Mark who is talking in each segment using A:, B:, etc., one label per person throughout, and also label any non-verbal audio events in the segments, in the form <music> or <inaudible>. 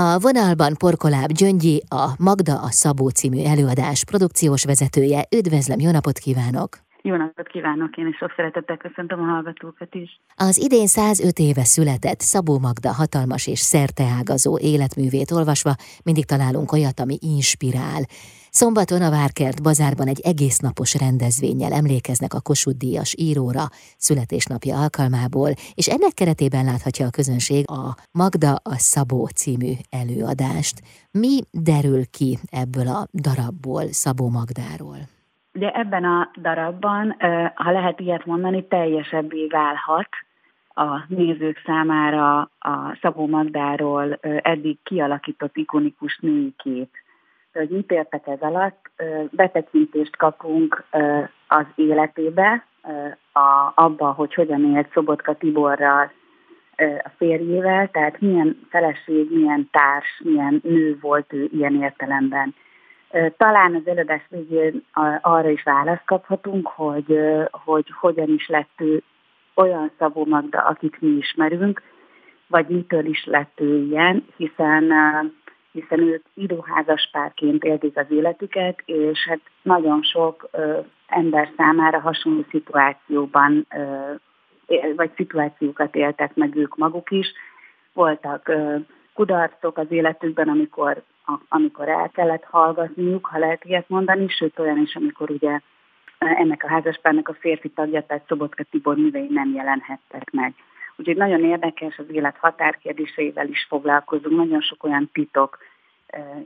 A: A vonalban Porkoláb Gyöngyi, a Magda a Szabó című előadás produkciós vezetője. Üdvözlöm, jó napot kívánok!
B: Jó napot kívánok, én is sok szeretettel köszöntöm a hallgatókat is.
A: Az idén 105 éve született Szabó Magda hatalmas és szerteágazó életművét olvasva mindig találunk olyat, ami inspirál. Szombaton a Várkert bazárban egy egész napos rendezvényel emlékeznek a Kossuth Díjas íróra születésnapja alkalmából, és ennek keretében láthatja a közönség a Magda a Szabó című előadást. Mi derül ki ebből a darabból Szabó Magdáról?
B: Ugye ebben a darabban, ha lehet ilyet mondani, teljesebbé válhat a nézők számára a Szabó Magdáról eddig kialakított ikonikus női kép. Hogy mit értek ez alatt? Betekintést kapunk az életébe, a, abba, hogy hogyan élt Szobotka Tiborral, a férjével, tehát milyen feleség, milyen társ, milyen nő volt ő ilyen értelemben. Talán az előadás végén arra is választ kaphatunk, hogy, hogy hogyan is lett ő olyan Szabó Magda, akit mi ismerünk, vagy mitől is lett ő ilyen, hiszen, hiszen ők íróházas párként élték az életüket, és hát nagyon sok ember számára hasonló szituációban, vagy szituációkat éltek meg ők maguk is. Voltak kudarcok az életükben, amikor amikor el kellett hallgatniuk, ha lehet ilyet mondani, sőt olyan is, amikor ugye ennek a házaspárnak a férfi tagja, tehát Szobotka Tibor művei nem jelenhettek meg. Úgyhogy nagyon érdekes, az élet határkérdéseivel is foglalkozunk, nagyon sok olyan titok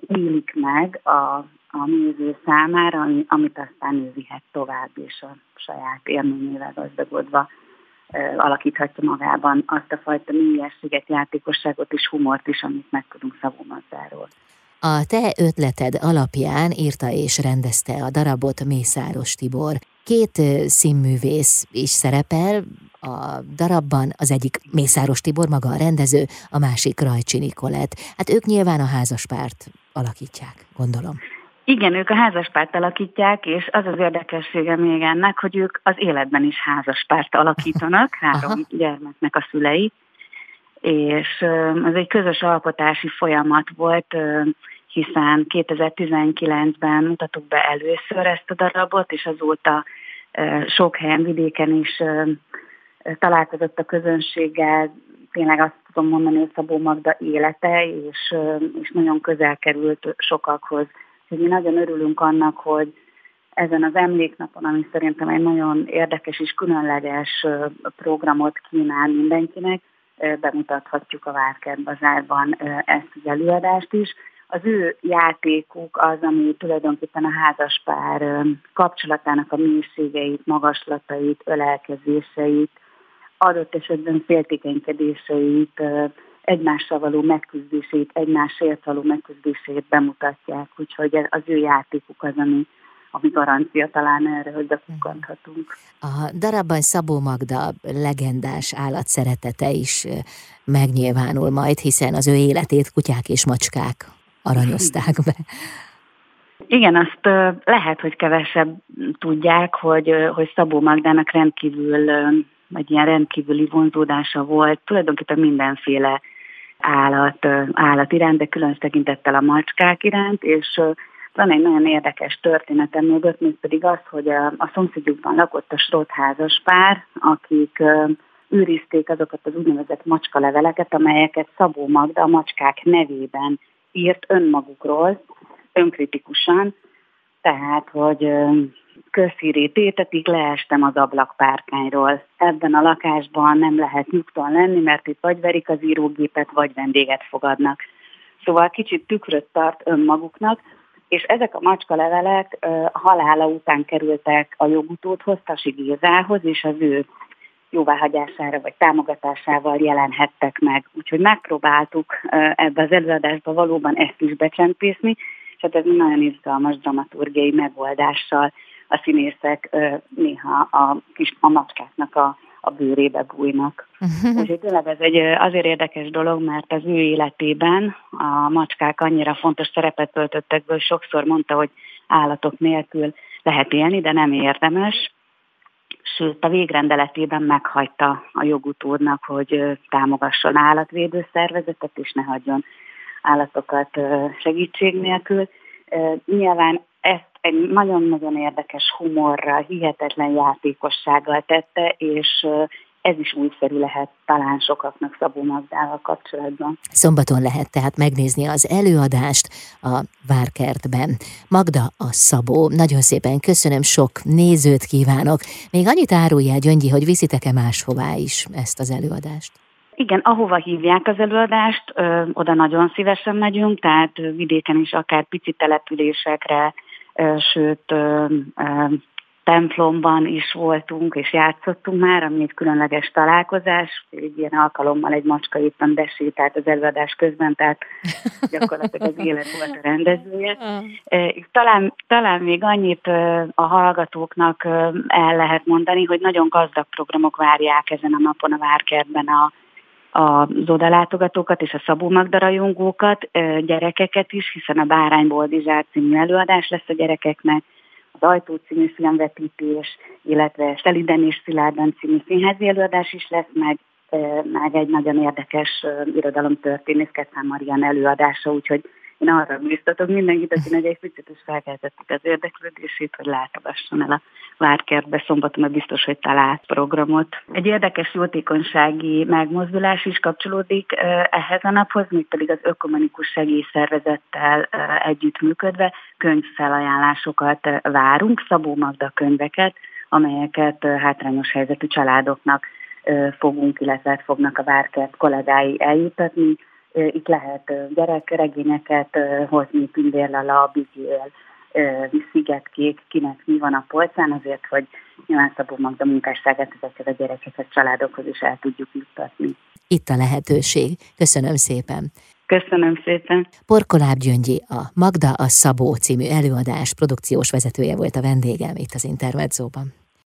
B: nyílik meg a, a néző számára, amit aztán ő vihet tovább, és a saját élményével gazdagodva alakíthatja magában azt a fajta mélyességet, játékosságot és humort is, amit megtudunk Szabó Mazzáról.
A: A te ötleted alapján írta és rendezte a darabot Mészáros Tibor. Két színművész is szerepel a darabban, az egyik Mészáros Tibor maga a rendező, a másik Rajcsi Nikolett. Hát ők nyilván a házaspárt alakítják, gondolom.
B: Igen, ők a házaspárt alakítják, és az az érdekessége még ennek, hogy ők az életben is házaspárt alakítanak, <laughs> három gyermeknek a szülei, és ez egy közös alkotási folyamat volt, hiszen 2019-ben mutattuk be először ezt a darabot, és azóta sok helyen vidéken is találkozott a közönséggel, tényleg azt tudom mondani, hogy Szabó Magda élete, és, és nagyon közel került sokakhoz. Úgyhogy mi nagyon örülünk annak, hogy ezen az emléknapon, ami szerintem egy nagyon érdekes és különleges programot kínál mindenkinek, bemutathatjuk a Várkert Bazárban ezt az előadást is. Az ő játékuk az, ami tulajdonképpen a házaspár kapcsolatának a mélységeit, magaslatait, ölelkezéseit, adott esetben féltékenykedéseit, egymással való megküzdését, egymásért való megküzdését bemutatják. Úgyhogy az ő játékuk az, ami, ami garancia talán erre, hogy bekukkanthatunk.
A: A darabban Szabó Magda legendás állatszeretete is megnyilvánul majd, hiszen az ő életét kutyák és macskák aranyozták be. <laughs>
B: Igen, azt lehet, hogy kevesebb tudják, hogy, hogy Szabó Magdának rendkívül, vagy ilyen rendkívüli vonzódása volt. Tulajdonképpen mindenféle állat, állat iránt, de különös tekintettel a macskák iránt, és van egy nagyon érdekes történetem mögött, még pedig az, hogy a, a szomszédjukban lakott a Srot házas pár, akik őrizték azokat az úgynevezett macskaleveleket, amelyeket Szabó Magda a macskák nevében írt önmagukról, önkritikusan, tehát, hogy közhíré tétetig leestem az ablakpárkányról. Ebben a lakásban nem lehet nyugtalan lenni, mert itt vagy verik az írógépet, vagy vendéget fogadnak. Szóval kicsit tükröt tart önmaguknak, és ezek a macska levelek halála után kerültek a jogutódhoz, Tasi Gézához, és az ő jóváhagyására vagy támogatásával jelenhettek meg. Úgyhogy megpróbáltuk ebbe az előadásba valóban ezt is becsempészni, és hát ez nagyon izgalmas dramaturgiai megoldással a színészek néha a kis a macskáknak a, a bőrébe bújnak. Úgyhogy tényleg ez egy azért érdekes dolog, mert az ő életében a macskák annyira fontos szerepet töltöttek be, sokszor mondta, hogy állatok nélkül lehet élni, de nem érdemes sőt a végrendeletében meghagyta a jogutódnak, hogy támogasson állatvédő szervezetet, és ne hagyjon állatokat segítség nélkül. Nyilván egy nagyon-nagyon érdekes humorral, hihetetlen játékossággal tette, és ez is újszerű lehet talán sokaknak Szabó Magdával kapcsolatban.
A: Szombaton lehet tehát megnézni az előadást a Várkertben. Magda a Szabó. Nagyon szépen köszönöm, sok nézőt kívánok. Még annyit árulj el, Gyöngyi, hogy viszitek-e máshová is ezt az előadást?
B: Igen, ahova hívják az előadást, ö, oda nagyon szívesen megyünk, tehát vidéken is akár pici településekre, sőt templomban is voltunk, és játszottunk már, ami egy különleges találkozás. Egy ilyen alkalommal egy macska éppen besétált az előadás közben, tehát <laughs> gyakorlatilag az élet volt a rendezője. Talán, talán még annyit a hallgatóknak el lehet mondani, hogy nagyon gazdag programok várják ezen a napon a Várkertben a az odalátogatókat és a Szabó Magda rajongókat, gyerekeket is, hiszen a Bárány Boldizsár című előadás lesz a gyerekeknek, az Ajtó című filmvetítés, illetve Szeliden és Szilárdan című színházi előadás is lesz, meg, meg egy nagyon érdekes irodalomtörténész Ketszán Marian előadása, úgyhogy én arra biztatok mindenkit, aki egy picit is felkeltettük az érdeklődését, hogy látogasson el a Várkertbe. Szombaton, mert biztos, hogy talált programot. Egy érdekes jótékonysági megmozdulás is kapcsolódik ehhez a naphoz, még pedig az ökumenikus segélyszervezettel együttműködve könyvfelajánlásokat várunk, Szabó Magda könyveket, amelyeket hátrányos helyzetű családoknak fogunk, illetve fognak a Várkert kollégái eljutatni itt lehet gyerekregényeket hozni, Tündérlala, Bigél, Szigetkék, kinek mi van a polcán, azért, hogy nyilván Szabó Magda munkásságát ezeket a gyerekeket családokhoz is el tudjuk juttatni.
A: Itt a lehetőség. Köszönöm szépen.
B: Köszönöm szépen.
A: Porkoláb Gyöngyi, a Magda a Szabó című előadás produkciós vezetője volt a vendégem itt az Intermedzóban.